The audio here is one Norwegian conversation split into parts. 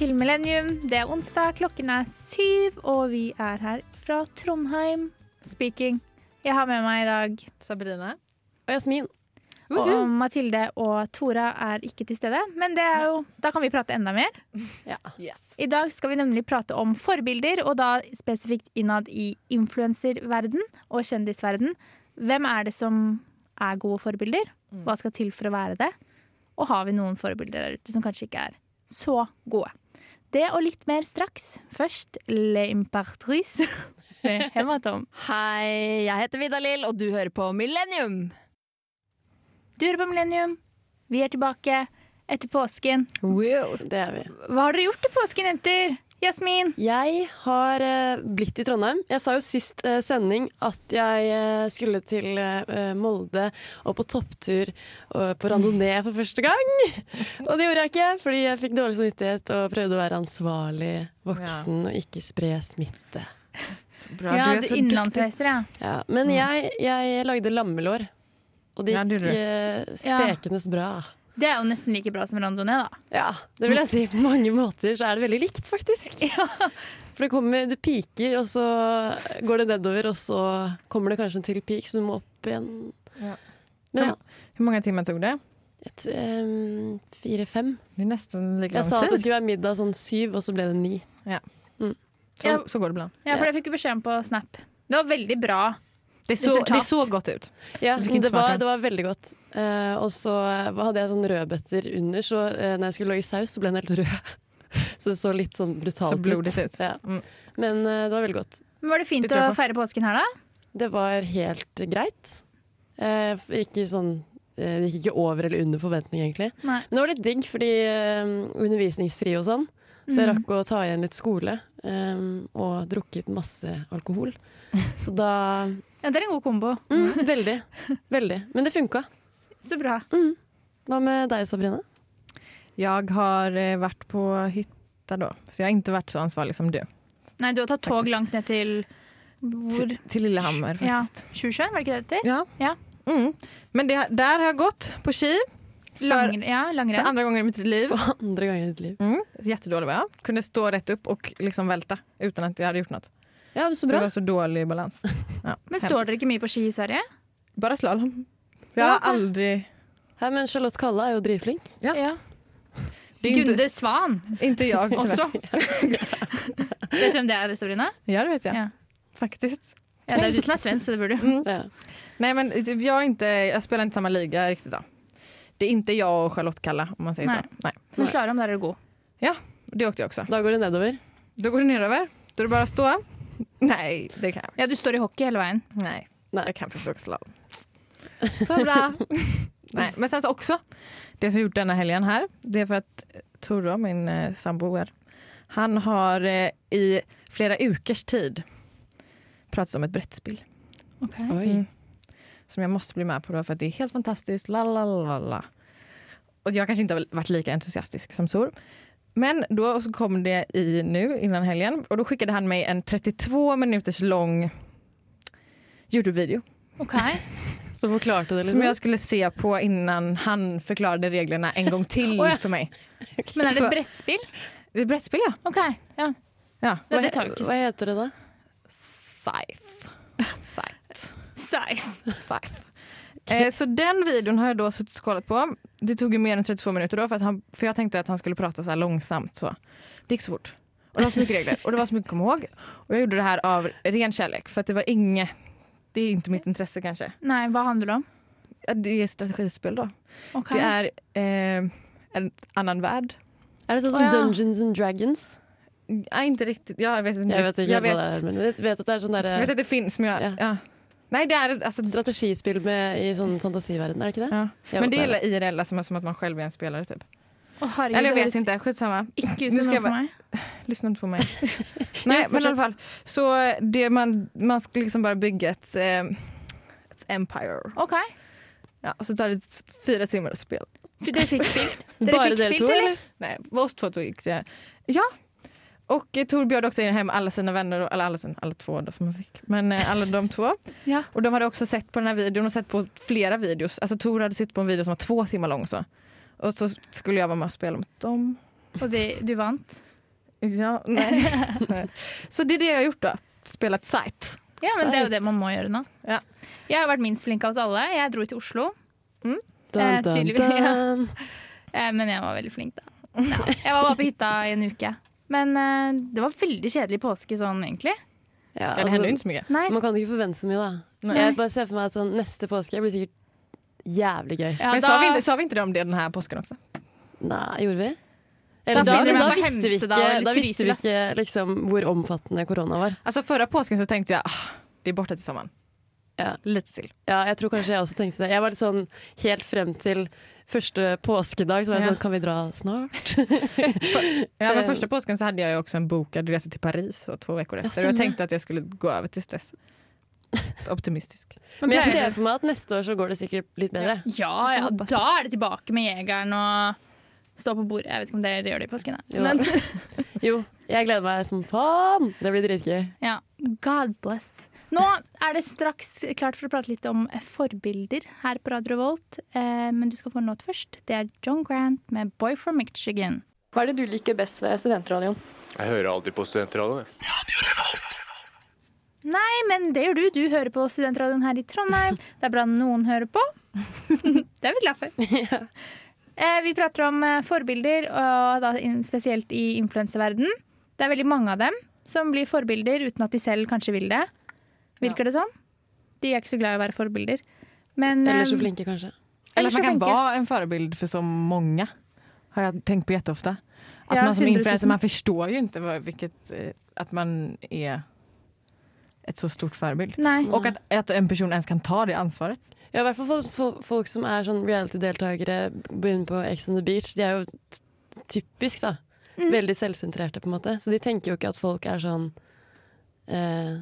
Til Millennium. Det er onsdag, klokken er syv, og vi er her fra Trondheim. Speaking. Jeg har med meg i dag Sabrina. Og Jasmin. Og Mathilde og Tora er ikke til stede, men det er jo, da kan vi prate enda mer. Yes. I dag skal vi nemlig prate om forbilder, og da spesifikt innad i influenserverden og kjendisverden. Hvem er det som er gode forbilder? Hva skal til for å være det? Og har vi noen forbilder der ute som kanskje ikke er så gode? Det og litt mer straks. Først Le Impertrice. Hematom. Hei, jeg heter Vidar-Lill, og du hører på Millennium. Du hører på Millennium. Vi er tilbake etter påsken. Wow, Det er vi. Hva har dere gjort til påsken, jenter? Jasmin? Jeg har eh, blitt i Trondheim. Jeg sa jo sist eh, sending at jeg eh, skulle til Molde og på topptur og på randonee for første gang. Og det gjorde jeg ikke, fordi jeg fikk dårlig samvittighet og prøvde å være ansvarlig voksen og ikke spre smitte. Så bra. Ja, du er så dyktig. innenlandsreiser, ja. Ja, men jeg, jeg lagde lammelår, og det gikk Ja. spekendes bra. Det er jo nesten like bra som randonee, da. Ja, det vil jeg si. På mange måter så er det veldig likt, faktisk. For det kommer, du piker, og så går det nedover, og så kommer det kanskje en til peak, så du må opp igjen. Ja. Men ja, Hvor mange timer tog det? et, ehm, fire-fem. Nästan lika Jeg sa at det skulle være middag sånn syv, og så ble det ni. Så, Ja. så går det bra. Ja, for det fikk beskjed om på Snap. Det var veldig bra. Det, så, de så godt ut. Ja, det var, det var veldig godt. Uh, og så hadde jeg sånn rødbøtter under, så uh, når jeg skulle lage saus, så ble den helt rød. Så det så litt sånn brutalt Så blodigt ut. Ja. Mm. Men uh, det var veldig godt. Men Var det fint Det å feire påsken her, da? Det var helt greit. Eh, ikke sånn eh, Det gikk ikke over eller under forventning, egentlig. Nei. Men det var litt digg, fordi eh, undervisningsfri og sånn. Så jeg Mm. rakk å ta igjen litt skole. um, og drukket masse alkohol. Så da Ja, Det er en god kombo. mm, Veldig. Veldig. Men det funka. Så bra. Hva med deg, Sabrina? Jeg har vært på hytta da, så jeg har ikke vært så ansvarlig som du. Nei, du har tatt tog Faktisk. langt ned til hvor Til, til Lillehammer Ja. faktiskt. Sjusjøen, var det ikke det det? Ja. Ja. Mm. Men det, der har jeg gått på ski Lang, ja, for andre ganger i mitt liv. For andre ganger i mitt liv. Mm. Kjempedårlig var jeg. Kunne stå rett opp og liksom velte uten at jeg hadde gjort något. Ja, så bra. Det var så dålig balans. Ja, Men står dere ikke mye på ski i Sverige? Bara slalom. Jag har aldri aldrig... Hei, men Charlotte Kalle er jo dritflink. Ja. Ja. Det är inte, Gunde Svan inte jag også. Vet du hvem det er, Sabrina? Ja, det vet jeg. Ja. Faktisk. Ja, det er du som er svensk, så det burde du. Mm. Ja. Nei, men jeg, inte, jeg spiller ikke samme liga riktig, da. Det er ikke jeg og Charlotte Kalla om man sier Nei. så. Nei. Men slalåm, der er du god. Ja, Det åkte jeg også. Da går det nedover. Da går det nedover. Da er det bare å stå. Nej, det kan jag Ja, du står i hockey hele veien. Nei. Nei. jag kan åka slalom. Så bra. Nei, men sen så også, det som jag gjort denne helgen her, det er for at Toro, min eh, samboer, han har eh, i flere ukers tid pratet om et brettspill. Okay. Oi. Mm. Som jeg måtte bli med på då for at det er helt fantastisk. La, la, la, la. Og jeg kanske inte har vært lika entusiastisk som Tor. Men då så kom det i nu innan helgen och då skickade han mig en 32 minuters lång Youtube-video Okej. Så forklarte det som jeg jag skulle se på innan han förklarade reglerna en gång till for för mig. Men er det brettspill? Det är ett brettspel ja. Ok, ja. ja. Hva, det tar hva heter det da? Scythe. Scythe. Scythe. Scythe. Eh, så den videon har jag då suttit och kollat på. Det tog ju mer än 32 minuter då för, att han, för jag tänkte att han skulle prata så här långsamt. Så. Det gick så fort. Och det var så mycket regler och det var så mycket att komma ihåg. Och jag gjorde det här av ren kärlek för att det var inget, det är inte mitt intresse kanske. Nei, hva handlar det om? Ja, Det är strategispel då. Okay. Det är eh, en annan värld. Er det sånn som som ja. Dungeons and Dragons? Nej, inte riktigt. Ja, jag vet inte. Jeg vet jag vet, men jeg vet at det er sånn jag vet att det finns men jag, Ja. Nej, det är alltså, strategispill med, i sånn fantasiverden, er det ikke det? ja. Men det det er IRL som, som att man själv är en spelare typ. Oh, herregud, Eller jag det vet inte, skitsamma. Ikke ut som ska jag for bara- meg. Lyssna inte på mig. Nej, men i alla fall. Så det man, man ska liksom bara bygga ett, eh, ett empire. Ok. Ja, och så tar det fyra timmar att spela. Dere fikk spilt? Dere Bare fikk dere spilt, to, eller? Nei, oss to tog gick det. Ja. Och eh, Tor bjöd också in hem alla sina vänner, eller alla, sina, alla två då som han fick. Men eh, alla de två. Ja. Och de hade också sett på den här videon och sett på flera videos. Alltså Tor hade sett på en video som var två timmar lång. Så. Och så skulle jag vara med och spela mot dem. Og det, du vant. Ja, nej. Så det är det jag har gjort då. Spelat site. Ja, men det er jo det man må gjøre nå. Ja. Jeg har vært minst flink av oss alle. Jeg dro til Oslo, Dun, Eh, dun, tydeligvis, ja. eh, men jeg var veldig flink, da. Ja. Jeg var bare på hytta i en uke. Men uh, det var veldig kjedelig påske sånn, egentlig. Ja, altså, det mycket. Nei. man kan ikke forvente så mye, da. Nei. Jeg bare ser for meg at sånn, neste påske blir sikkert jævlig gøy. Ja, Men da- sa, vi inte, sa vi ikke det om det denne påsken også? Nei, gjorde vi? Eller, da, da, da, da visste vi ikke, da visste vi ikke liksom, hvor omfattende korona var. Altså Forrige påsken så tenkte jeg ah, det er borta till sommaren. Ja. Litt still. Ja, jeg tror kanskje jeg også tenkte det. Jeg var litt sånn helt frem til første påskedag, så var jeg Ja. sånn Kan vi dra snart? Ja, men første påsken så hadde jeg jo også en bokad resa til Paris og to uker etter. og jeg tenkte at jeg skulle gå over til stress. Optimistisk. Men jeg ser for meg at neste år så går det sikkert litt bedre. Ja, ja, da er det tilbake med jegeren og stå på bordet. Jeg vet ikke om dere gjør det i påsken. Jo. Jo, jeg gleder meg som faen! Det blir dritgøy. ja, God bless. Nå er det straks klart for å prate litt om forbilder her på Radio Revolt. Eh, men du skal få en låt først. Det er John Grant med 'Boy from Michigan'. Hva er det du liker best ved studentradioen? Jeg hører alltid på studentradioen. jeg. Nei, men det gjør du. Du hører på studentradioen her i Trondheim. Det er bra noen hører på. det er vi glad for. Eh, vi prater om eh, forbilder, og da in- spesielt i influenseverdenen. Det er veldig mange av dem som blir forbilder uten at de selv kanskje vil det. Virker det sånn? De er ikke så glad i å være forbilder. Men, Eller så eh, flinke, kanskje. Eller Eller man kan flinke. være en forbilde for så mange, Har jeg tenkt på jätteofta. At Ja, man som 100 000. influencer, man forstår jo ikke hvilket vilket, eh, man er et så stort forbilde. Og at, att, att en person ens kan ta det ansvaret. Ja, i hvert fall for, folk, folk som er sånn reality-deltakere, begynner på Ex on the Beach. De er jo t- typisk, da. Mm. Veldig selvsentrerte, på en måte. Så de tenker jo ikke at folk er sånn eh,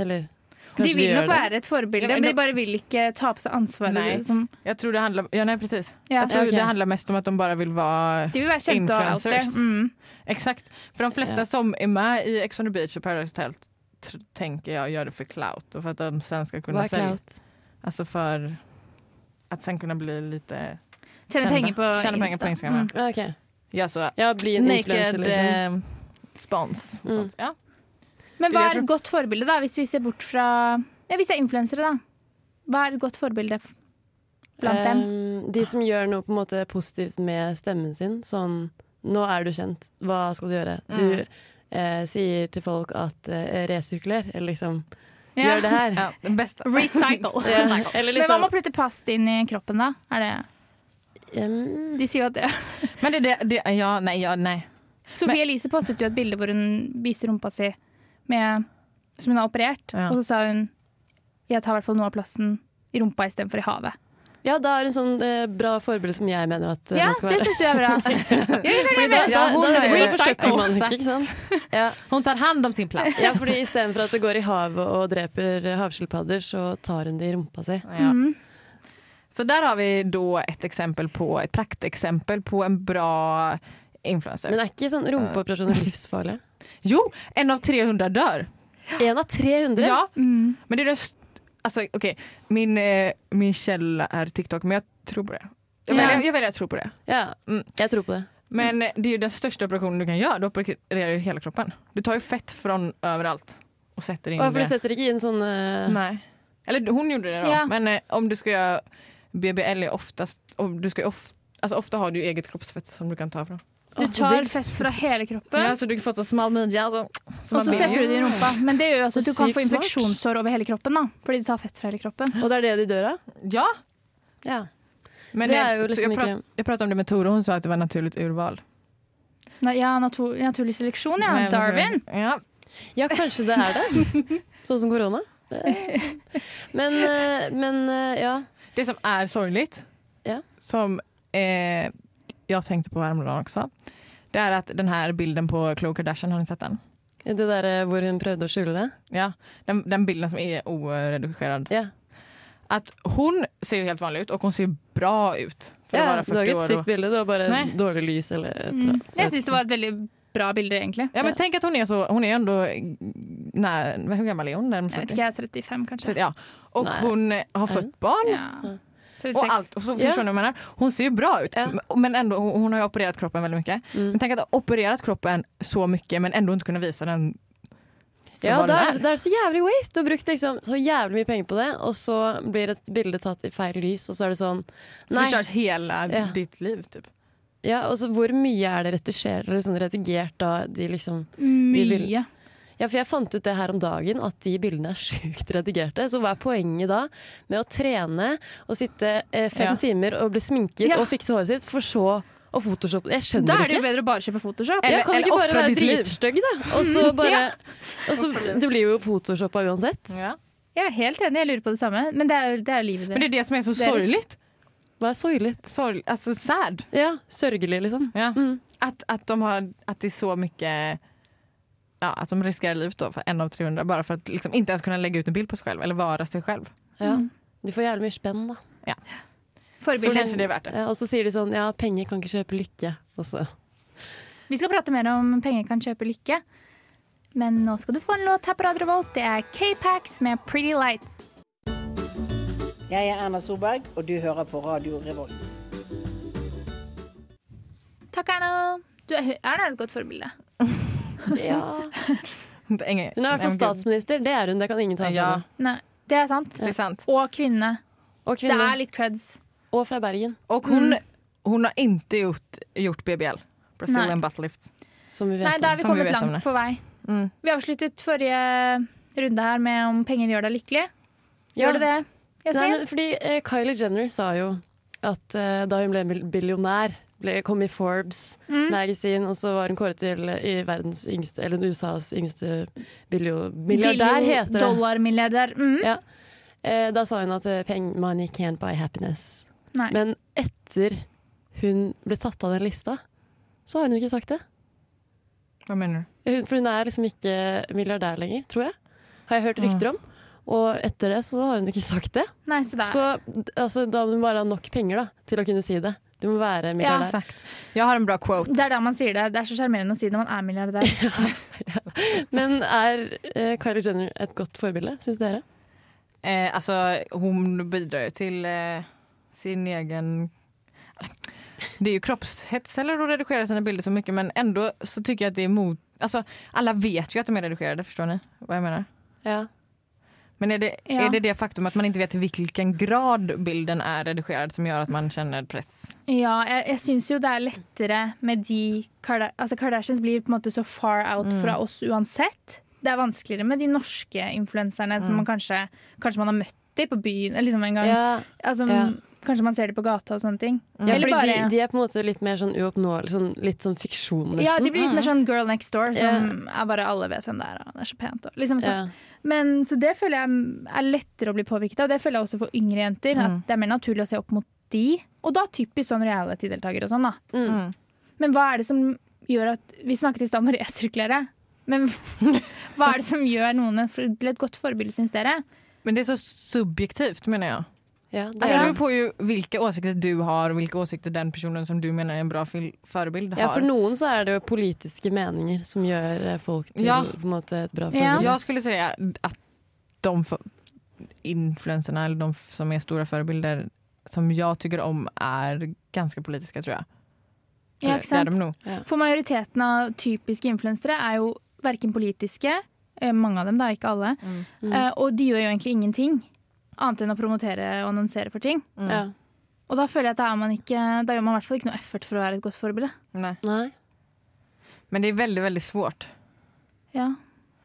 Eller De vil nok det. være et forbilde, Ja, men men de bare vil ikke ta på seg ansvaret. Nei. Som... Jeg tror det handler ja nei, precis. Ja. Jeg tror okay. det handler mest om at de bare vil være De vil være kjente og alt det. Influencers. Mm. Exakt. For de fleste Ja. som er med i Ex on the beach og Paradise Hotel tenker jeg gjør det for clout og for at de sen skal kunne selge. Altså for clout? Alltså för att sen kunne bli litt Tjene penger på tjene penger på Instagram, ja. Okay. ok. ja så Ja, bli en influencer, naked liksom. eh, spons Mm. Ja. Men hva er et godt forbilde, da? Hvis vi ser bort fra Ja, hvis det er influensere, da. Hva er et godt forbilde blant dem? Um, de som gjør noe på en måte positivt med stemmen sin. Sånn Nå er du kjent, hva skal du gjøre? Du Mm. eh, sier til folk at eh, resirkuler, eller liksom Ja. Gjør det her. ja, det beste Recycle. Ja, eller Men hva liksom med å putte past inn i kroppen, da? Er det um, De sier jo at det Men det, det, det, ja, nei, ja, nei. Sofie Elise postet jo et bilde hvor hun viser rumpa si med, som hun har operert. Ja. Og så sa hun jeg tar i hvert fall noe av plassen i rumpa istedenfor i havet. Ja, da er det en sånn eh, bra forbilde som jeg mener at eh, Ja, man skal det være. syns du er bra. Ja, ja, Fordi da, da, Ja, hun da, da jo forsøker man recycle. ikke, ikke sant? Ja, Hon tar hand om sin plats. ja fordi istedenfor at det går i havet og dreper havskilpadder, så tar hun det i rumpa si. Ja. Mm. Så där har vi då ett exempel på, ett prakteksempel på en bra influencer. Men er ikke sånn rumpeoperasjoner livsfarlige? jo, en av 300 dør. En av 300? Ja, Mm. men det är det Alltså okej, min, eh, min källa är TikTok men jeg tror på det. Jeg Ja. väljer, jag väljer att tro på det. Ja, Mm. jeg tror på det. Men eh, det er ju den största operationen du kan gjøre Du opererer ju hele kroppen. Du tar jo fett fra overalt och sätter in Hvorfor det. du setter ikke inn sånn uh... Nei. Eller hun gjorde det da. Ja. Men eh, om du skal gjøre BBL är oftast, om du ska ju of, alltså ofta har du eget kroppsfett som du kan ta från. Du tar fett fra hele kroppen, Ja, så du får få så smal midje. Alltså, og så setter du det i rumpa. Men det gjør Så at du kan få infeksjonssår over hele kroppen. da Fordi de tar fett fra hele kroppen. Og det er det de dør av? Ja, Ja. men Det er jo liksom jag, prat, ikke jag pratade om det med Tore, hun sa at det var naturlig urval. Nei, Ja, natur, naturlig seleksjon, ja. Nej, Darwin. Ja. Ja, kanskje det er det. Sånn som korona. Men, eh, men eh, ja. Det som er sorgelig, Ja. som eh, jag tänkte på häromdagen också, det är att den här bilden på Khloe Kardashian, har ni sett den? Det der eh, hvor hun prøvde å skjule det. Ja, den, den bilden som er oredigerad. Ja, At hun ser jo helt vanlig ut og hun ser bra ut. För ja har 40 ikke et stygt bilde, det var bare Nei. dårlig lys eller et Mm. et, Jeg syns det var et veldig bra bilde, egentlig. ja, men Ja. at hun er är så, Hun er jo när, Hvor gammel er hun? Jeg vet 40? ikke, jeg er 35 kanskje. Ja. Og Nei. hon eh, har født barn. Ja. Och, allt, och så, förstår ni menar? Hon ser ju bra ut, men- ändå, hon har ju opererat kroppen väldigt mycket. Mm. Men tänk att ha opererat kroppen så mycket men ändå inte kunna visa den Ja, det er, det er så jævlig waste. Du har brukt liksom så jævlig mye penger på det, og så blir et bilde tatt i feil lys, og så er det sånn Så Nei. förstört hele Ja. ditt liv typ. Ja, og så Hvor mye er det retusjert eller sånn redigert da de liksom Mye. Ja, for jeg fant ut det her om dagen, at de bildene er sjukt redigerte. Så hva er poenget da med å trene og sitte eh, fem Ja. timer og bli sminket Ja. og fikse håret sitt, for så å Photoshop. Jeg skjønner Da er det jo bedre å bare kjøpe Photoshop. Eller- Ja, kan du eller ikke bare være dritstygg, da? Og så bare Ja. og så, Det blir jo photoshoppa uansett. Ja. Jeg er helt enig, jeg lurer på det samme. Men det er det er livet Men det er det som er så sorgelig. Hva er sorgelig? Altså sad. Ja, sørgelig, liksom. Ja. Mm. At, at, de har, at det är så mycket Ja, att de riskerar livet då för en av 300 bara för att liksom inte ens kunna lägga ut en bild på sig själv eller vara sig själv. Ja. Mm. De får jævlig mye spenn, da. Så Forbilder. kanske det är värt det. Ja, og så sier de sånn ja, penger kan ikke kjøpe lykke. Og så Vi skal prate mer om penger kan kjøpe lykke. Men nå skal du få en låt her på Radio Revolt. Det er K-Pax med Pretty Lights. Jeg er Erna Solberg, og du hører på Radio Revolt. Takk, Erna. Du er, Erna er et godt forbilde. Ja. Hun er i hvert fall statsminister, det er hun. Det kan ingen ta fra Ja, henne. Det er sant. det er sant. Og kvinne. Og Det er litt creds. Og fra Bergen, Hun hon, hun har ikke gjort, gjort BBL, Brazilian Nei. Buttlift. som vi vet Nei, da har er vi kommet vi langt på vei. Mm. Vi avsluttet forrige runde her med om penger gjør deg lykkelig. Ja. Gjør det det, Nei, fordi eh, Kylie Jenner sa jo at eh, da hun ble billionær, ble, kom i Forbes Mm. Magazine, og så var hun kåret til eh, i verdens yngste, eller USAs yngste milliardær, heter det. Dollarmilliardær. Mm. Ja. Eh, da sa hun at eh, peng, money can't buy happiness. Nei. Men etter hun ble tatt av den lista, så har hun ikke sagt det. Hva mener du? Hun, for hun er liksom ikke milliardær lenger, tror jeg. Har jeg hørt rykter om. Og etter det så har hun ikke sagt det. Nei, så det er Så altså, da må hun bare ha nok penger da, til å kunne si det. Du må være milliardær. Ja. Jeg har en bra quote. Det er da man sier det. Det er så sjarmerende å si det når man er milliardær. Men er eh, Kylie Jenner et godt forbilde, syns dere? Eh, altså, hun bidrar jo til eh, sin egen... Det är ju kroppshets eller att redigera sina bilder så mycket men ändå så tycker jag att det är mot... Alltså alla vet ju att de är redigerade, förstår ni vad jag menar? Ja. Men är det, Ja. är det det faktum att man inte vet i hvilken grad bilden er redigert som gjør at man kjenner press? Ja, jeg, jeg syns jo det er lettere med de altså Kardashians blir på en måte så far out Mm. fra oss uansett. Det er vanskeligere med de norske influenserne som Mm. man kanskje, kanskje man har møtt de på byen liksom en gang. ja. Altså, Ja. Kanskje man ser det på gata og sånne ting. ja fordi bare- de, de er på en måte litt mer sånn uoppnåelig, sånn, litt sånn fiksjon, nesten. Ja, de blir litt mer sånn girl next door, som er bare alle vet hvem det er. Og det er så pent. Og, liksom, så. Ja. Men, så det føler jeg er lettere å bli påvirket av. Det føler jeg også for yngre jenter. Mm. At det er mer naturlig å se opp mot de. Og da typisk sånn reality-deltaker og sånn, da. Mm. Men hva er det som gjør at Vi snakket i stad om å resirkulere. Men hva er det som gjør noen til et godt forbilde, syns dere? Men det er så subjektivt mener jag. Ja, det er det det. beror på jo, hvilke åsikter du har og hvilke åsikter den personen som du mener er en bra forbilde, har. Ja, for noen så er det jo politiske meninger som gjør eh, folk til Ja. på en måte et bra Ja. Jeg skulle si at de influenserne, eller de som er store forbilder, som jeg tykker om er ganske politiske, tror jeg Ja, ikke det sant? de. For majoriteten av typiske influensere er jo verken politiske, eh, mange av dem da, ikke alle, Mm. Mm. og de gjør jo egentlig ingenting. Annet enn å promotere og annonsere for ting. Ja. Og da føler jeg at da, er man ikke, da gjør man i hvert fall ikke noe effort for å være et godt forbilde. Nei. Nei. Men det er veldig, veldig svårt. Ja.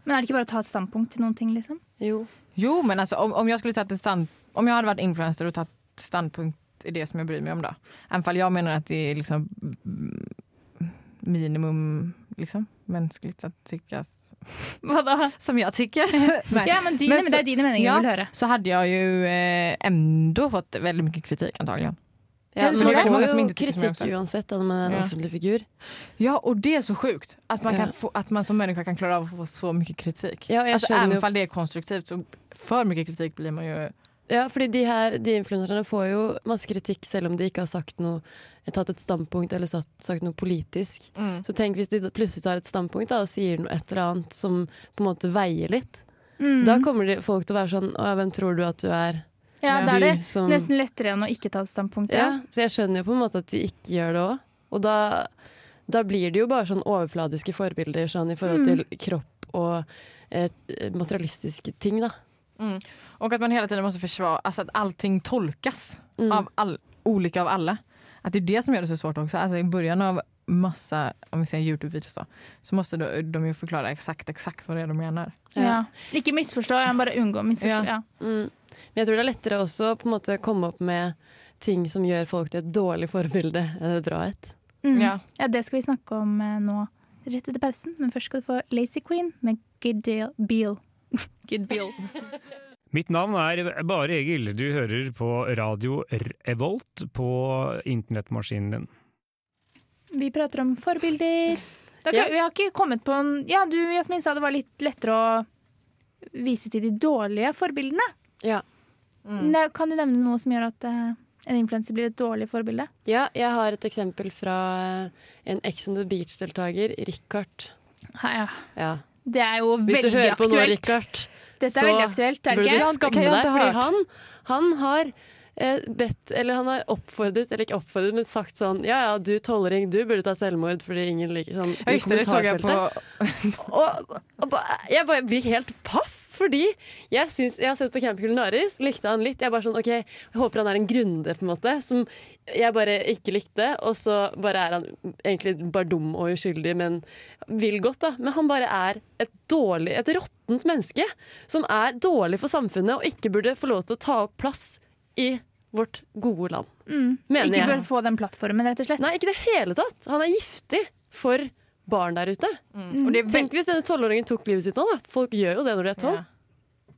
Men er det ikke bare å ta et standpunkt til noen ting, liksom? Jo. Jo men altså, om, om jeg skulle tagit ett stand, om jeg hadde vært influenser og tatt standpunkt i det som jeg bryr meg om da. Även jeg mener at det er liksom mm, minimum liksom mänskligt att tycka Hva da? som jag tycker. Ja, men, dine, Men men, så- det er dine meninger Ja. jeg vil høre. Så hade jag ju eh, ändå fått väldigt mycket kritik antagligen. Ja, man det? får jo inte tycker som jag kritikk uansett når man er en Ja. offentlig figur. Ja og det er så sjukt At man, Ja. kan få, at man som menneske kan klare av å få så mye kritik. Ja, altså, jo fall det er konstruktivt så for mye kritik blir man ju Ja, fordi de her, de influenserne får jo masse kritikk selv om de ikke har sagt noe, tatt et standpunkt eller sagt, sagt noe politisk. Så tenk hvis de plutselig tar et standpunkt da, og sier noe et eller annet som på en måte veier litt. Mm. Da kommer de, folk til å være sånn Å, hvem tror du at du er? Ja, da er det som- nesten lettere enn å ikke ta et standpunkt. Ja, Ja. så jeg skjønner jo på en måte at de ikke gjør det òg. Og da, da blir det jo bare sånn overfladiske forbilder sånn i forhold til kropp og eh, materialistiske ting, da. Och att man hela tiden måste försvara, alltså att allting tolkas Mm. av all, olika av alla. Att det är det som gör det så svårt också. Alltså i början av massa, om vi säger Youtube-videos då, så måste de, de ju förklara exakt, exakt vad det är de menar. Ja. Ikke misforstå, jeg bare unngå å misforstå. Ja. Ja. Mm. Men jeg tror det er lettere også på en måte komme opp med ting som gjør folk til et dårlig forbilde enn et bra et. Mm. Ja. ja, det skal vi snakke om eh, nå rett etter pausen. Men først skal du få Lazy Queen med Good Deal Beal. Good Beal. Mitt navn er Bare Egil. Du hører på radio Revolt på internettmaskinen din. Vi prater om forbilder. Dere, Ja. Vi har ikke kommet på en Ja, du Jasmin sa det var litt lettere å vise til de dårlige forbildene. Ja. Ne- Kan du nevne noe som gjør at uh, en influenser blir et dårlig forbilde? ja, jeg har et eksempel fra en Ex on the Beach-deltaker, Richard. Ja, ja. Ja. Det er jo Hvis du veldig hører på nå, aktuelt. Richard, Dette er veldig aktuelt, er det ikke? skamme jeg deg. Fordi han, han har eh, bedt, eller han har oppfordret, eller ikke oppfordret, men sagt sånn Ja ja, du tolvåring, du burde ta selvmord fordi ingen liker sånn Jeg det, det såg på... Og, og og, jeg bare blir helt paff, fordi jeg, synes, jeg har sett på Camp Culinaris, likte han litt. Jeg bare sånn, ok, jeg håper han er en grunde, på en måte, som jeg bare ikke likte. Og så bare er han egentlig bare dum og uskyldig, men vil godt, da. Men han bare er et dårlig, et råttent menneske som er dårlig for samfunnet og ikke burde få lov til å ta opp plass i vårt gode land. Mm. Mener Ikke jeg. bør få den plattformen, rett og slett. Nei, ikke i det hele tatt. Han er giftig for barn der ute. Mm. det Tenk hvis denne tolvåringen tok livet sitt nå, da. Folk gjør jo det når de er tolv. Ja.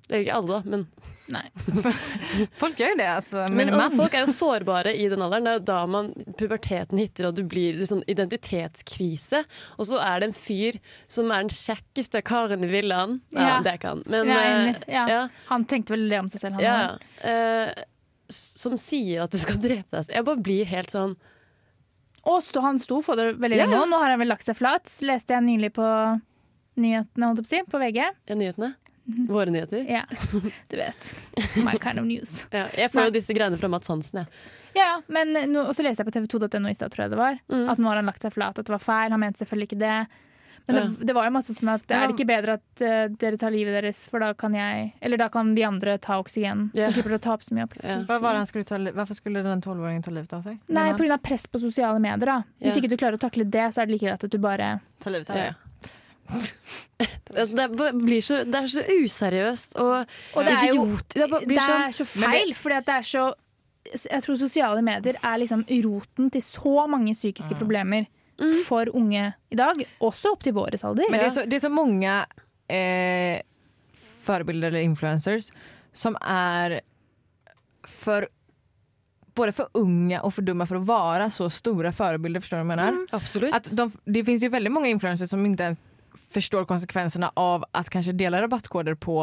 Det er jo ikke alle, da, men, Nei. Folk gjør det altså. Men, men folk er jo sårbare i den alderen. Det er da man, puberteten hitter, og du blir i sånn identitetskrise. Og så er det en fyr som er den kjekkeste karen i villaen. Ja, Ja. det er ikke han. Men eh, ja. ja, Han tenkte vel det om seg selv, han ja, eh, som sier at du skal drepe deg. Jeg bare blir helt sånn Og sto, han sto for det veldig lenge nå. Nå har han vel lagt seg flat. Så leste jeg nylig på nyhetene, holdt jeg på å si, på VG. Ja, nyhetene. Mhm. Våre nyheter. Ja, du vet. My kind of news. Ja, jeg får jo disse greiene fra Mats Hansen, jeg. Ja, men og så leste jeg på tv2.no i stad, tror jeg det var, Mm. at nå har han lagt seg flat, at det var feil. Han mente selvfølgelig ikke det. Men det, det var jo masse sånn at er det ikke bedre at uh, dere tar livet deres, for da kan jeg Eller da kan vi andre ta oksygen, så slipper dere å ta opp så mye oksygen. Det han skulle ta, li- skulle den 12-åringen ta livet av seg? Nei, pga. press på sosiale medier. da Hvis ikke du klarer å takle det, så er det like greit at du bare Ta livet av Ja. Altså, det, blir så, det er så useriøst og, Og det er jo idiot. Det, bare Det sånn er så feil, fordi at det er så Jeg tror sosiale medier er liksom roten til så mange psykiske problemer for unge i dag. Også opp til våres alder. Men det er så, det er så mange eh, forbilder eller influencers som er for både for unge og for dumme for å være så store forbilder. Forstår du hva jeg mener? Absolutt. Att de, det finnes jo veldig mange influensere som ikke forstår konsekvensene av at kanskje dele rabattkoder på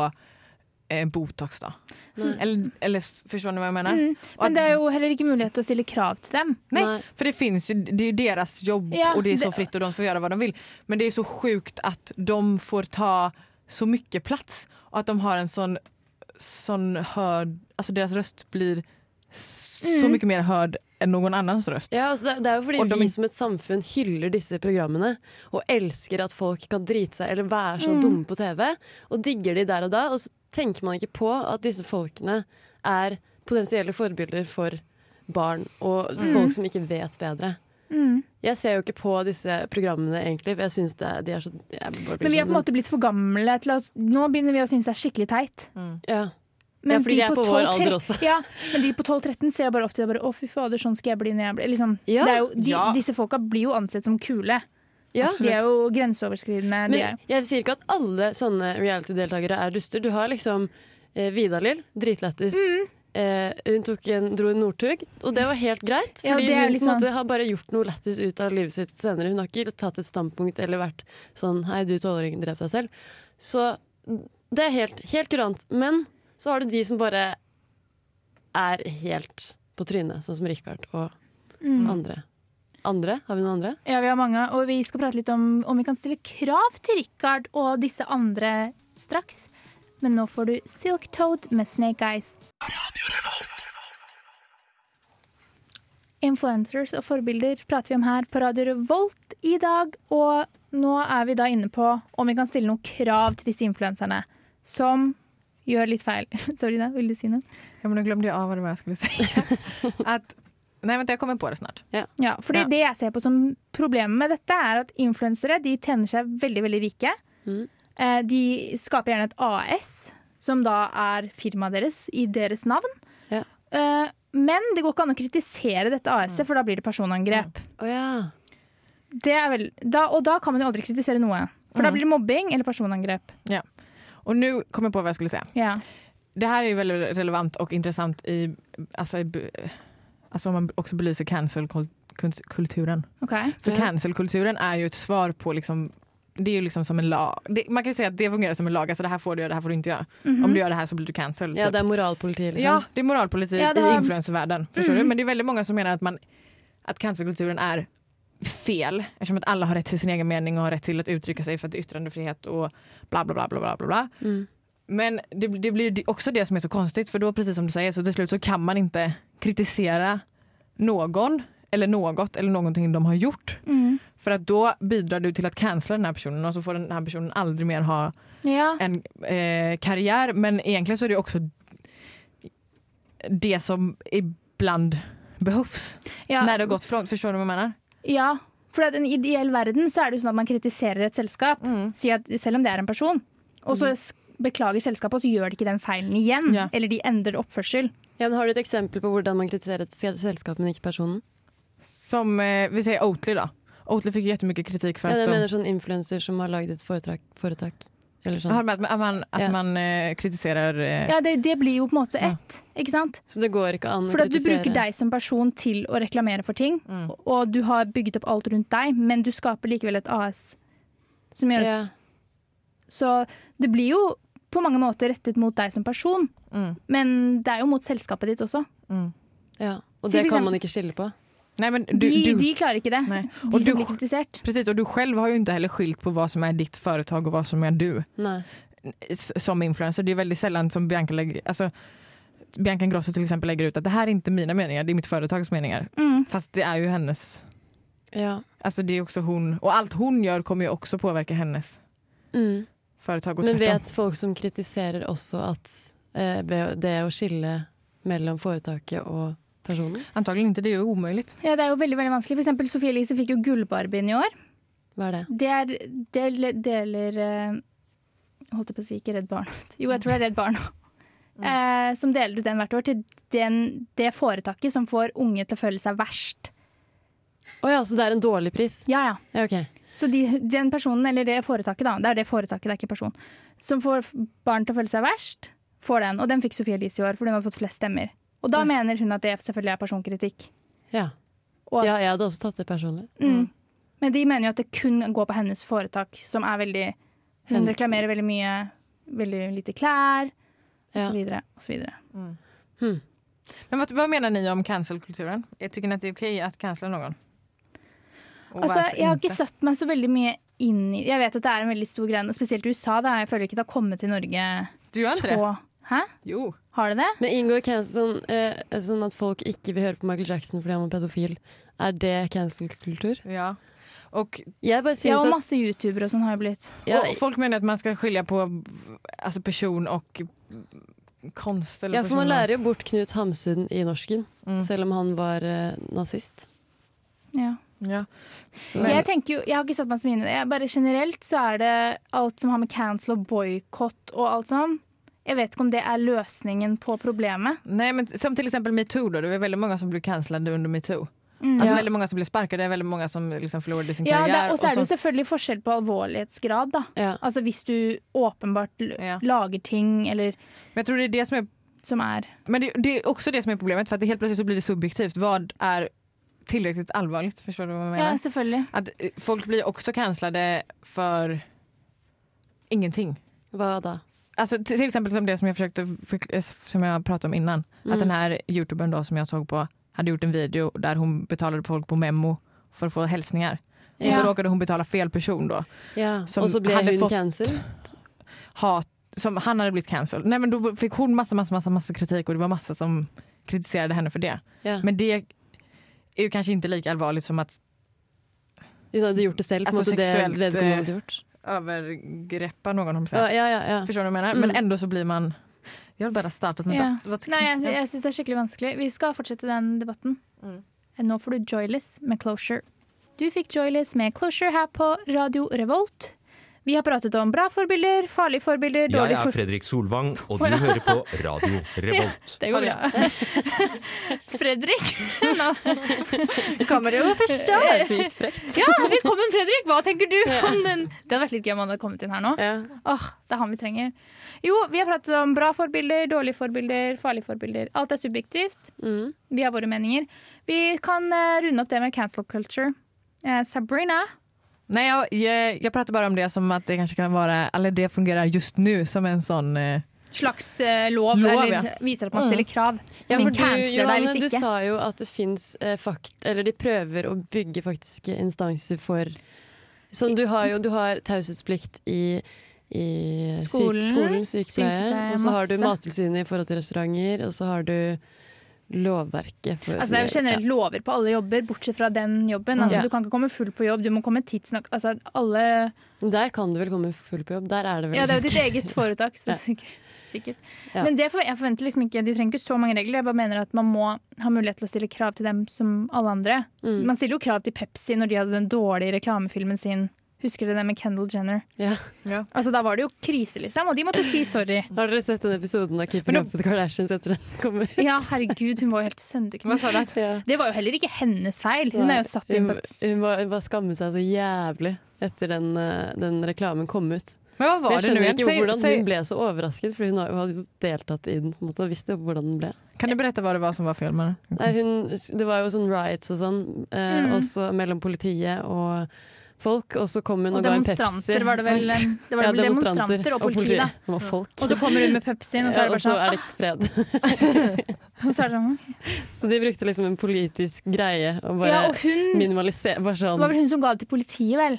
eh, botox. da. Eller, eller forstår du hva jeg mener? Mm. Men det er jo heller ikke mulighet til å stille krav til dem. Nei, for det finns ju, det er ju deras jobb Ja, og det er så det- fritt og de får gjøre hva de vil. Men det er så sjukt at de får ta så mye plass, og at de har en sånn sånn hörd, altså deres røst blir så mye mer hørt enn noen annens røst. Ja, altså det, det er jo fordi de- vi som et samfunn hyller disse programmene og elsker at folk kan drite seg eller være så dumme på TV, og digger de der og da. Og så tenker man ikke på at disse folkene er potensielle forbilder for barn og folk som ikke vet bedre. Mm. Jeg ser jo ikke på disse programmene egentlig, for jeg syns de er så jeg bare blir Men vi er sånn, på en måte blitt for gamle til å Nå begynner vi å synes det er skikkelig teit. ja. Men Ja, fordi de er på vår alder også. Ja, men de på 12-13 ser bare opp til det og bare Å, fy fader, sånn skal jeg bli når jeg blir liksom, Ja, det er jo, de, ja. Disse folka blir jo ansett som kule. Ja. De er jo grenseoverskridende. Er. Men jeg sier ikke at alle sånne reality-deltakere er duster. Du har liksom eh, Vidar-Lill, dritlættis. Mm. Eh, hun en, dro en Northug, og det var helt greit. Fordi hun på måte sånn- har bare gjort noe lættis ut av livet sitt senere. Hun har ikke tatt et standpunkt eller vært sånn 'hei, du tolvåringen drep deg selv'. Så det er helt, helt kurant. Men så har du de som bare er helt på trynet, sånn som Richard og Mm. andre andre? Har vi noen andre? Ja, vi har mange. Og vi skal prate litt om om vi kan stille krav til Richard og disse andre straks. Men nå får du Silk Toad med Snake Eyes. Influencers og forbilder prater vi om her på Radio Revolt i dag. Og nå er vi da inne på om vi kan stille noen krav til disse influenserne. Som gjør litt feil. Sorry, da. Vil du si noe? Ja, men nå glemte jeg av hva jeg skulle si. At nej, vent, jeg kommer på det snart. Ja, fordi Ja. Det jeg ser på som problemet med dette, er at influensere de tjener seg veldig veldig rike. Mm. Eh, De skaper gjerne et AS, som da er firmaet deres i deres navn. Ja. Eh, Men det går ikke an å kritisere dette AS-et, for da blir det personangrep. Å ja. Det er vel, da, og da kan man jo aldri kritisere noe. For da blir det mobbing eller personangrep. Ja. Og nå kommer jeg på hva jeg skulle si. Ja. Det her er jo veldig relevant og interessant i, altså, i alltså om man också belyser cancelkulturen. Okay. För Ja. cancelkulturen är ju ett svar på liksom det är ju liksom som en lag. Det, man kan ju säga att det fungerar som en lag. Alltså det här får du göra, det här får du inte göra. Mhm. Om du gör det här så blir du cancelled. ja, typ. det er moralpolitik. liksom. Ja, det är moralpolitik Ja, det i influencervärlden. Förstår Mm. du? Men det är väldigt många som menar att, man, att cancelkulturen är fel eftersom att alla har rätt till sin egen mening och har rätt till att uttrycka sig för att det är yttrandefrihet och bla bla bla bla bla bla. Mm. Men det, det blir också det som är så konstigt för då precis som du säger så till slut så kan man inte kritisera någon eller något eller någonting de har gjort. Mm. För att då bidrar du till att cancella den här personen och så får den här personen aldrig mer ha Ja. en eh, karriär. Men egentligen så är det också det som ibland behövs Ja. när det har gått för långt. Förstår du vad jag menar? ja. For i en ideell verden så er det jo sånn at man kritiserer et selskap, Mm. at, selv om det er en person, og så s- beklager selskapet, og så gjør de ikke den feilen igjen. Ja. Eller de endrer oppførsel. Ja, men Har du et eksempel på hvordan man kritiserer et selskap, men ikke personen? Som eh, vi sier Oatly da. Oatly fikk jättemycket kritik för Ja, att jeg de mener sånn influenser som har laget et foretak. foretak. Eller sånn. Men att, att man, at Ja. man eh, kritiserer Eh, Ja, det, det blir jo på en måte Ja. ett, ikke sant? Så det går ikke an å For at du bruker deg som person til å reklamere for ting, Mm. og du har bygget opp alt rundt deg, men du skaper likevel et AS som gjør Ja. at Så det blir jo på mange måter rettet mot deg som person, Mm, men det er jo mot selskapet ditt også. mm. ja. Og det kan man ikke skille på. Nei, men du, De, du, de klarer ikke det, Nei. de Och som du, blir kritisert. precis, og du selv har jo ikke heller skilt på hva som er ditt företag og hva som er du. Nei. som influencer. Det er veldig sjelden som Bianca legger altså, Bianca Grosso till exempel lägger ut at det här är inte mina meningar, det er mitt företags meningar. Mm. Fast det er jo hennes. Ja. Alltså det är också hon, och allt hon gjør kommer jo også påverka hennes Mm. Företag och Men vet folk som kritiserer også at eh, det å skille mellom foretaket og personen? Antakelig ikke, det er jo umulig. Ja, det er jo veldig veldig vanskelig. For eksempel Sofie Elise fikk jo Gullbarbien i år. Hva er det? Det er del, deler eh, Holdt jeg på å si ikke Redd Barn. Jo, jeg tror det er Redd Barna. Eh, som deler ut den hvert år til den, det foretaket som får unge til å føle seg verst. Å ja, så det er en dårlig pris? Ja, ja. Ja, ok. Så de, den personen, eller det foretaket, da, det er det foretaket, det er ikke person, som får barn til å føle seg verst, får den. Og den fikk Sofie Elise i år, fordi hun hadde fått flest stemmer. Og da Ja. mener hun at det selvfølgelig er personkritikk. Ja. Og at, ja, jeg hadde også tatt det personlig. mm. Men de mener jo at det kun går på hennes foretak, som er veldig Hun Hen- reklamerer veldig mye, veldig lite klær, og Ja. så videre, og så videre. Hmm. Men hva, hva mener ni om cancelkulturen? Tycker ni det er ok å cancele någon? Och Altså, jeg har ikke satt meg så veldig mye inn i Jeg vet at det er en veldig stor greie, og spesielt i USA. Da. Jeg føler ikke det har kommet til Norge Du gjør ikke det? så Hæ? Jo. Har det det? Men inngår cancel, eh, sånn at folk ikke vil høre på Michael Jackson fordi han var pedofil, er det cancel-kultur? Ja. Og, Jeg bare Ja, og masse youtubere og sånn har jo blitt. ja, og folk mener at man skal skille på altså, person og konst. Eller ja, for man lærer jo bort Knut Hamsun i norsken, Mm. selv om han var eh, nazist. Ja. Ja. Men- jeg tenker jo, jeg har ikke satt meg så mye inn i det. Bare Generelt så er det alt som har med cancel og boikott og alt sånn. Jeg vet ikke om det er løsningen på problemet. Nei, men som f.eks. exempel metoo det er veldig mange som blir cancellet under metoo. Mm. altså Ja. veldig Mange som det er veldig mange som liksom forlorer sin Ja, det. Og så er det jo selvfølgelig forskjell på alvorlighetsgrad. da. ja. Altså Hvis du åpenbart l- Ja. lager ting eller Men jeg tror det er det som er, som er Men det, det er også det som er problemet for at det helt plutselig så blir det subjektivt. Hva är tillräckligt allvarligt? Förstår du vad jag menar? Ja, selvfølgelig. Att eh, folk blir också cancellade för ingenting. Hva da? Alltså till exempel som det som jag försökte eh, som jag pratade om innan. Mm. Att den här youtubern då som jag såg på hade gjort en video där hon betalade folk på memo för att få hälsningar. Ja. Och så råkade hon betala fel person då. Ja. Som Og så ble hadde hun fått- cancel? Hat, som han hade blivit cancelled. Nej men då fick hon massa, massa, massa, massa kritik och det var massa som kritiserade henne för det. Ja. Men det är ju kanske inte lika allvarligt som att du hadde gjort det en Altså måte det vedkommende eh, gjort. övergreppa någon. Om Ja, ja, ja, ja. Förstår du vad jag menar? Men Mm. ändå så blir man... Jag har en Ja. debatt. Vad ska- Nei, jeg, jeg syns det er skikkelig vanskelig. Vi skal fortsette den debatten. Mm. Nå får du Joyless med Closure. Du fikk Joyless med Closure her på Radio Revolt. Vi har pratet om bra forbilder, farlige forbilder, Jeg er. Fredrik Solvang, og du hører på Radio Revolt. Det går bra. Fredrik. Nå. Kommer du att förstå? Sykt frekt. Ja, velkommen, Fredrik! Hva tenker du om den? Det hadde vært litt gøy om han hadde kommet inn her nå. Ja. Åh, Det er han vi trenger. Jo, vi har pratet om bra forbilder, dårlige forbilder, farlige forbilder. Alt er subjektivt. Mm. Vi har våre meninger. Vi kan eh, runde opp det med cancel culture. Eh, Sabrina. Nej, jag, jag, jag pratar bara om det som att det kanske kan vara, eller det fungerar just nu som en sån... Eh, Slags eh, lov, Lov, eller ja. viser at man Mm. stiller krav. Ja, Men det canceler deg Johanne, hvis du sa jo at det fins eh, fakt... Eller de prøver å bygge faktiske instanser for Sånn, du har jo du har taushetsplikt i, i Skolen, syk, skolen sykepleie, sykepleie, og så har du. Mattilsynet i forhold til restauranter, og så har du lovverket for Altså, det er jo generelt lover på alle jobber, bortsett fra den jobben. Altså, Ja. Du kan ikke komme full på jobb, du må komme tidsnok. Altså, alle Der kan du vel komme full på jobb. Der er det vel Ja, det er jo ditt eget foretak, så Ja. sikkert. sikkert. Ja. Men det for, jeg forventer liksom ikke, de trenger ikke så mange regler. Jeg bare mener at man må ha mulighet til å stille krav til dem som alle andre. Mm. Man stiller jo krav til Pepsi når de hadde den dårlige reklamefilmen sin. Husker dere det med Kendall Jenner? Ja. ja. Altså, Da var det jo krise, liksom, og de måtte si sorry. Har dere sett den episoden av Keeping Up with Kardashians etter den kom ut? Ja, herregud, hun var jo helt sønderknust. vad sa du? Ja. Det var jo heller ikke hennes feil. Hun er jo satt inn på hun, var, bare skammet seg så jævlig etter den, eh, den reklamen kom ut. Men hva var Jeg det nu? skjønner det ikke hvordan hun ble så overrasket, for hun har jo hadde jo deltatt i den på en måte, og visste jo hvordan den ble. Kan du berette hva det var som var fel med det? Nei, hun, det var jo sånn riots og sånn, eh, Mm. også mellom politiet og folk, og så kom hun og, Og ga en Pepsi. demonstranter var det vel. Det var Ja, vel demonstranter og politi, da. Det folk. Og så kommer hun med Pepsien, og så er det bare sånn det ah, og så er det fred. Så de brukte liksom en politisk greie og bare Ja, og hun minimalisere bare Det sånn. var vel hun som ga det til politiet, vel?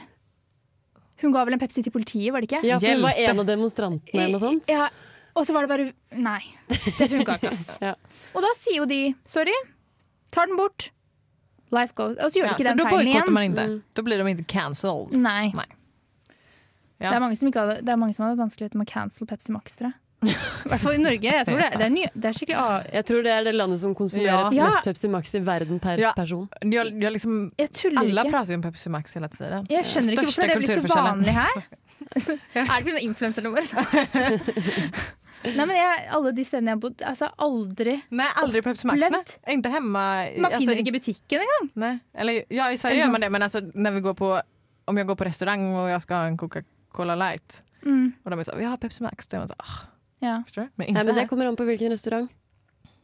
Hun ga vel en Pepsi til politiet, var det ikke? Ja, for hun var en av demonstrantene eller noe sånt. Ja, og så var det bare Nei, det funka ikke. Ja. Og da sier jo de sorry, tar den bort. Life goes. Og så gjør de ikke då den feilen igjen. man. Da Mm. Då blir de ikke cancelled. Nei. Nei. Ja. Det, er mange som ikke hadde, det er mange som hadde vanskeligheter med å cancel Pepsi Max, tror jeg. I hvert fall i Norge. Jeg tror det, det, er, ny, det er skikkelig ah, Jeg tror det er det landet som konsumerer Ja. mest Pepsi Max i verden per Ja. person. Jag, jag liksom, Jeg tuller alla ikke. prater jo om Pepsi Max hele tiden. Jeg skjønner ikke hvorfor det er blitt så vanlig her. er det pga. influenserne våre? Nei, men jeg, alle de stedene jeg har bodd, altså aldri Nej, aldrig Pepsi Max. Nej. Inte hemma. i- Man alltså, finner ikke butikken engang. Nej. Eller, ja, i Sverige Eller gör så- man det, men alltså, när vi går på, om jag går på restaurang och jag ska ha en Coca-Cola light Mm, och de är så vi har Pepsi Max. Då är man så, ah, ja. förstår du? Men inte Nei, men Det här. kommer an på hvilken restaurant.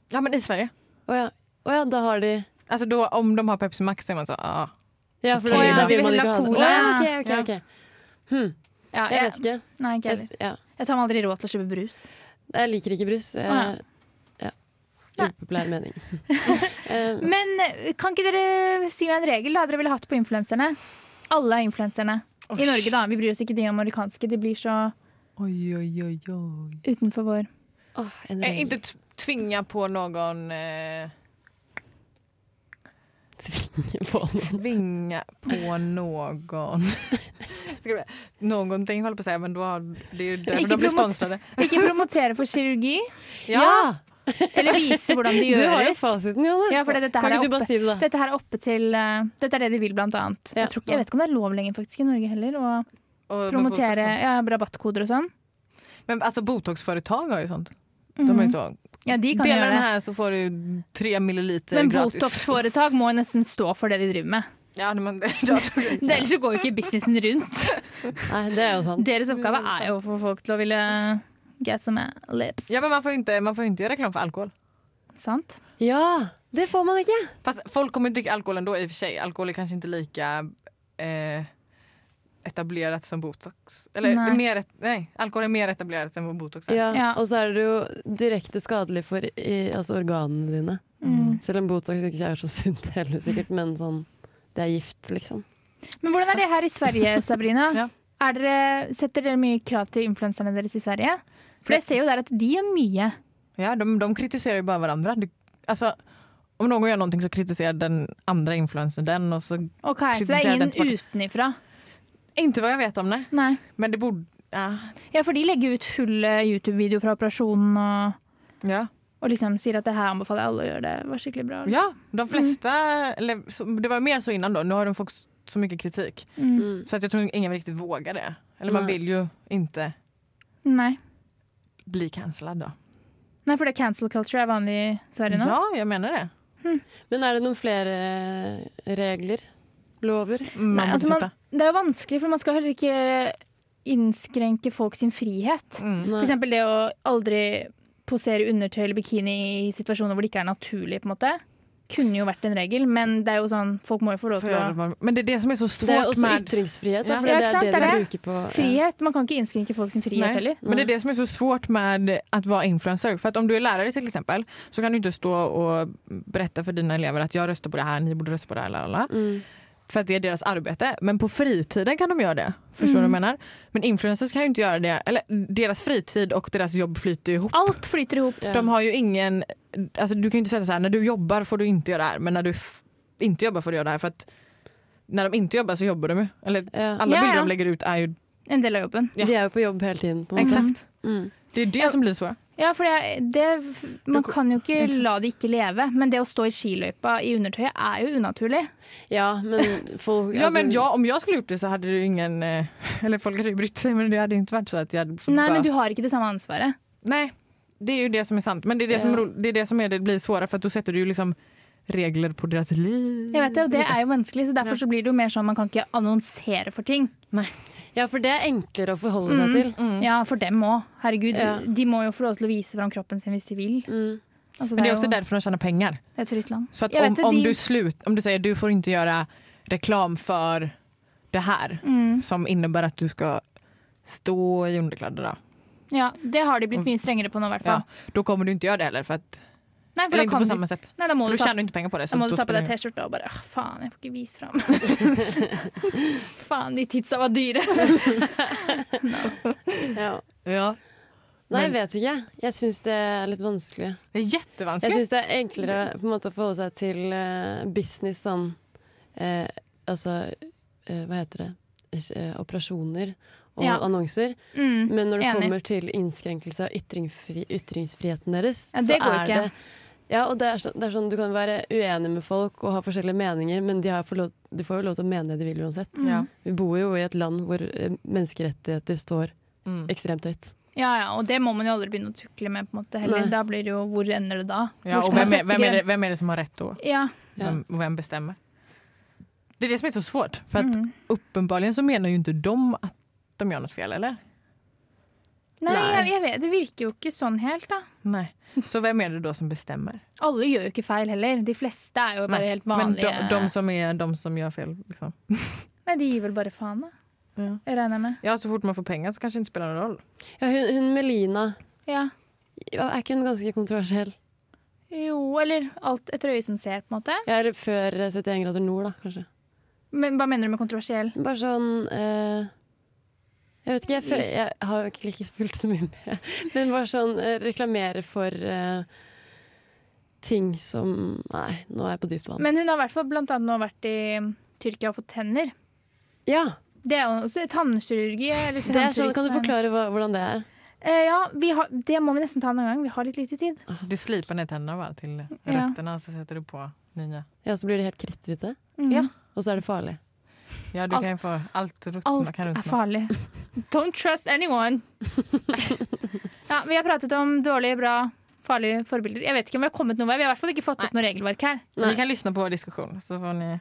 Ja, men i Sverige. Å ja. Å ja, da har de Alltså då, om de har Pepsi Max så är man så, ah. Ja, for Å da, ja, da de vil vil man ha ikke ha det. cola. Å ja, ok, ok, Ja. ok. Hm, ja jeg jeg, vet ikke. nei, ikke Jeg, heller. ja. Jeg tar meg aldri råd til å kjøpe brus. Jeg liker ikke brus. Jeg, ah, ja. ja. Upopulær mening. Eh, Men eh, kan ikke dere si meg en regel da dere ville hatt på influenserne? Alle influenserne. I Norge, da. Vi bryr oss ikke de amerikanske. De blir så oi, oi, oi, oj. utenfor vår Oh, en Eh, regel. inte t- tvinga på noen Eh, Tvinge på noen. tvinga på någon... Någonting håller på att säga, men då har, det är ju därför de blir sponsrade. Ikke promotere for kirurgi, Ja! eller vise hvordan det gjøres. Du har jo fasiten, Janne. Ja, for dette kan her er oppe. si det? Dette her er oppe til uh, Dette er det de vil, blant annet. Ja. Jeg, tror ikke, jeg vet ikke om det er lov lenger faktisk i Norge heller å promotere ja, rabattkoder og sånn. Men altså, Botox-foretak har jo sånt. De er är ju så, Ja, de kan Deler gjøre den her, så får du tre milliliter Men gratis. Botox-foretak må jo nesten stå for det de driver med. Ja, men det, da, Det, ellers så går jo ikke businessen rundt. Nei, det er jo sant. Deres oppgave er jo å få folk til å ville get some lips. ja, men man får jo ikke, ikke, gjøre reklame for reklam för alkohol. Sant? Ja! Det får man ikke. Fast folk kommer inte drikke alkohol ändå i och för sig. Alkohol er kanskje ikke like eh, etablerat som botox. Eller nei. mer, et- nej, alkohol er mer etablert enn botox er. Ja. Ja. Og så er det jo direkte skadelig for i, altså organene dine. Mm. Selv om Botox ikke er så sunt heller, sikkert, men sånn Det er gift, liksom. Men hvordan er det her i Sverige, Sabrina? Ja. er dere, setter dere mye krav til influenserne deres i Sverige? For jeg ser jo der at de gjør mye. Ja, de, de kritiserer jo bare hverandre. De, altså om noen gjør noe, så kritiserer den andre influencern den Og så okay, Så det er den ingen utenifra? Inte vad jag vet om det. Nei. Men det borde... Ja. Ja, for de legger ut fulle YouTube-videoer fra operasjonen og, Ja. og liksom sier at det her anbefaler jeg alle å gjøre. Det var skikkelig bra. ja, de flesta... Eller, så, det var mer så innan då. Nå har de fått så mye kritik. Mm. Mm. Så jeg jag tror ingen riktig vågar det. Eller man vil jo ikke inte Nei. bli cancellad da. Nei, for det cancel culture er vanlig i Sverige nå. Ja, jeg mener det. Men er det noen flere eh, regler? Lover? Man Nei, borde altså man. Det er jo vanskelig, for man skal heller ikke innskrenke folk sin frihet. Mm. For eksempel det å aldri posere undertøy eller bikini i situasjoner hvor det ikke er naturlig, på en måte. Kunne jo vært en regel, men det er jo sånn, folk må jo få lov til å men det er det som er så Det er også med... ytringsfrihet, da, Ja. for Ja, det er sant, det det er det. bruker på ja. Frihet. Man kan ikke innskrenke folk sin frihet Nei. heller. Men det er det som er så svårt med å være influencer. For att om du er lærer, til eksempel, så kan du ikke stå og berette for dine elever at 'jeg røster på det her, ni burde røste på det her, eller... Mm. För att det är deras arbete. Men på fritiden kan de göra det. Förstår du vad jag menar? Men influencers kan ju inte göra det. Eller deras fritid och deras jobb flyter ihop. Alt flyter ihop. Ja. De har ju ingen... Alltså du kan ju inte säga så här, när du jobbar får du inte göra det här. Men när du inte jobbar får du göra det här. För att när de inte jobbar så jobbar de ju. Eller Ja. alla Ja, bilder de lägger ut är ju... En del av jobben. De är på jobb hele tiden. På. Exakt. Mm. Det är det som blir svårt. Ja, for det, det, man kan jo ikke la det ikke leve. Men det å stå i skiløypa i undertøyet er jo unaturlig. Ja, men folk Ja altså, men jag, om jeg skulle gjort det så hadde det ingen... eh, Eller folk hadde ju brytt sig men det hadde ikke vært varit så at jeg hadde fått Nei, men du har ikke det samme ansvaret. Nei, det er jo det som er sant. Men det er det som, det, er det, som er, det blir vanskeligere, for da setter sätter du jo liksom regler på deres liv. Jeg vet det, og det er jo vanskelig, så derfor så blir det jo mer sånn man kan ikke annonsere for ting. Ja, for det er enklere å forholde seg til. Mm. Ja, for dem òg. Herregud. Ja. De må jo få lov til å vise fram kroppen sin hvis de vil. Mm. Altså, Men det är jo- derfor de tjener penger. det er et fritt land. Så att om, vet om, de- du slut, om du sier du får ikke gjøre reklam for det her, Mm. som innebærer at du skal stå i underklær, da. Ja, det har de blitt mye strengere på nå, i hvert fall. Ja, da kommer du ikke gjøre det heller. for att, Nei, for eller da, kan på du, samma sätt. nei, da må du då ta, tjänar du på det. da må du ta på deg T-skjorta og bare «Åh, Faen, jeg får ikke vise fram. faen, de tidsa var dyre. Ja. Ja. Nei, jeg vet ikke. Jeg syns det er litt vanskelig. Det er är Jeg syns det er enklere på en måte å forholde seg til uh, business sånn uh, Altså, uh, hva heter det? Operasjoner og Ja. annonser. Mm. Men når det enig. kommer til innskrenkelse av ytringsfri, ytringsfriheten deres, Ja, så er ikke. det ja, og det er, sånn, det er sånn Du kan være uenig med folk og ha forskjellige meninger, men de, har for lov, de får jo lov til å mene det de vil uansett. Mm. Ja. Vi bor jo i et land hvor eh, menneskerettigheter står Mm. ekstremt høyt. Ja, ja, og det må man jo aldri begynne å tukle med. på en måte heller. Nei. Da blir det jo Hvor ender det da? Ja, og hvem er, hvem, är det, hvem er, det som har rett då? Ja. Hvem, hvem bestemmer? Det är det som är så svårt. För att Mm. uppenbarligen så menar ju inte de att de gör något fel, eller? Nei. Jeg, jeg vet, det virker jo ikke sånn helt, da. Nei. Så hvem er det da som bestemmer? Alle gjør jo ikke feil heller. De fleste er jo bare Nei. helt Men vanlige. de, de som er, de som gjør feil, Liksom. Nei, de gir vel bare faen, da. Ja. Jeg regner med. ja, så fort man får penger, så kanskje det spiller noen någon roll. Ja, hun, hun Melina, Ja. ja, er ikke hun ganske kontroversiell? Jo, eller alt etter øyet som ser, på en måte. Ja, eller før eh, 71 grader nord, da, kanskje. Men hva mener du med kontroversiell? Bare sånn eh, Jeg vet ikke, jeg, føler, jeg har jo ikke fulgt så mye med. Men bare sånn eh, reklamere for uh, ting som Nei, nå er jeg på dypt vann. Men hun har i hvert fall blant annet nå vært i Tyrkia og fått tenner. ja, Det er jo også tannkirurgi. Eller det er sånn, Kan du forklare hva, hvordan det er? Eh, ja, vi har, det må vi nesten ta en gang. Vi har litt lite tid. Du sliper ned tennene bare til røttene, Ja. så setter du på nye. Ja, Så blir de helt kritthvite, Mm. Ja. og så er det farlig. Ja, du alt, kan få allt ruttna Alt er farlig. Don't trust anyone. ja, vi har pratet om dårlige, bra, farlige forbilder. Jeg vet ikke om vi har kommet noen vei. Vi har i hvert fall ikke fått opp noe regelverk her. Vi kan lyssna på diskusjonen, så får ni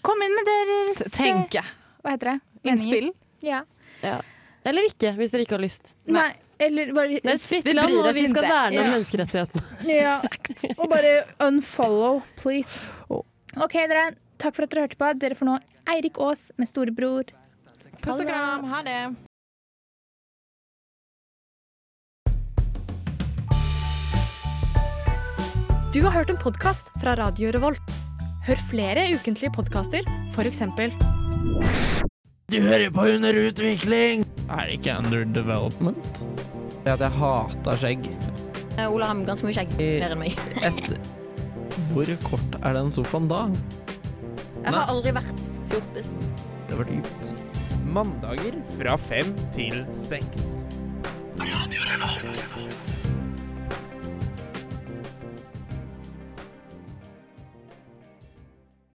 Kom inn med deres Tenke. Hva heter det? Innspill? Ja. Ja. Eller ikke, hvis dere ikke har lyst. Nei. Eller bare Det er et fritt Vi land, og vi skal verne om Ja. menneskerettighetene. Ja. Og bare unfollow, please. OK, dere. Takk for at dere hørte på. Dere får nå Eirik Aas med Storebror. Puss og kram, ha det! Du har hørt en podkast fra Radio Revolt. Hør flere ukentlige podkaster, f.eks. Du hører på Under utvikling! Er det ikke under development? At jeg hater skjegg. Ola har ganske mye skjegg. Mer enn meg. Et Hvor kort er den sofaen da? Jeg har aldri vært fjortisen. Det var dypt. Mandager fra fem til seks. Radio Revolt.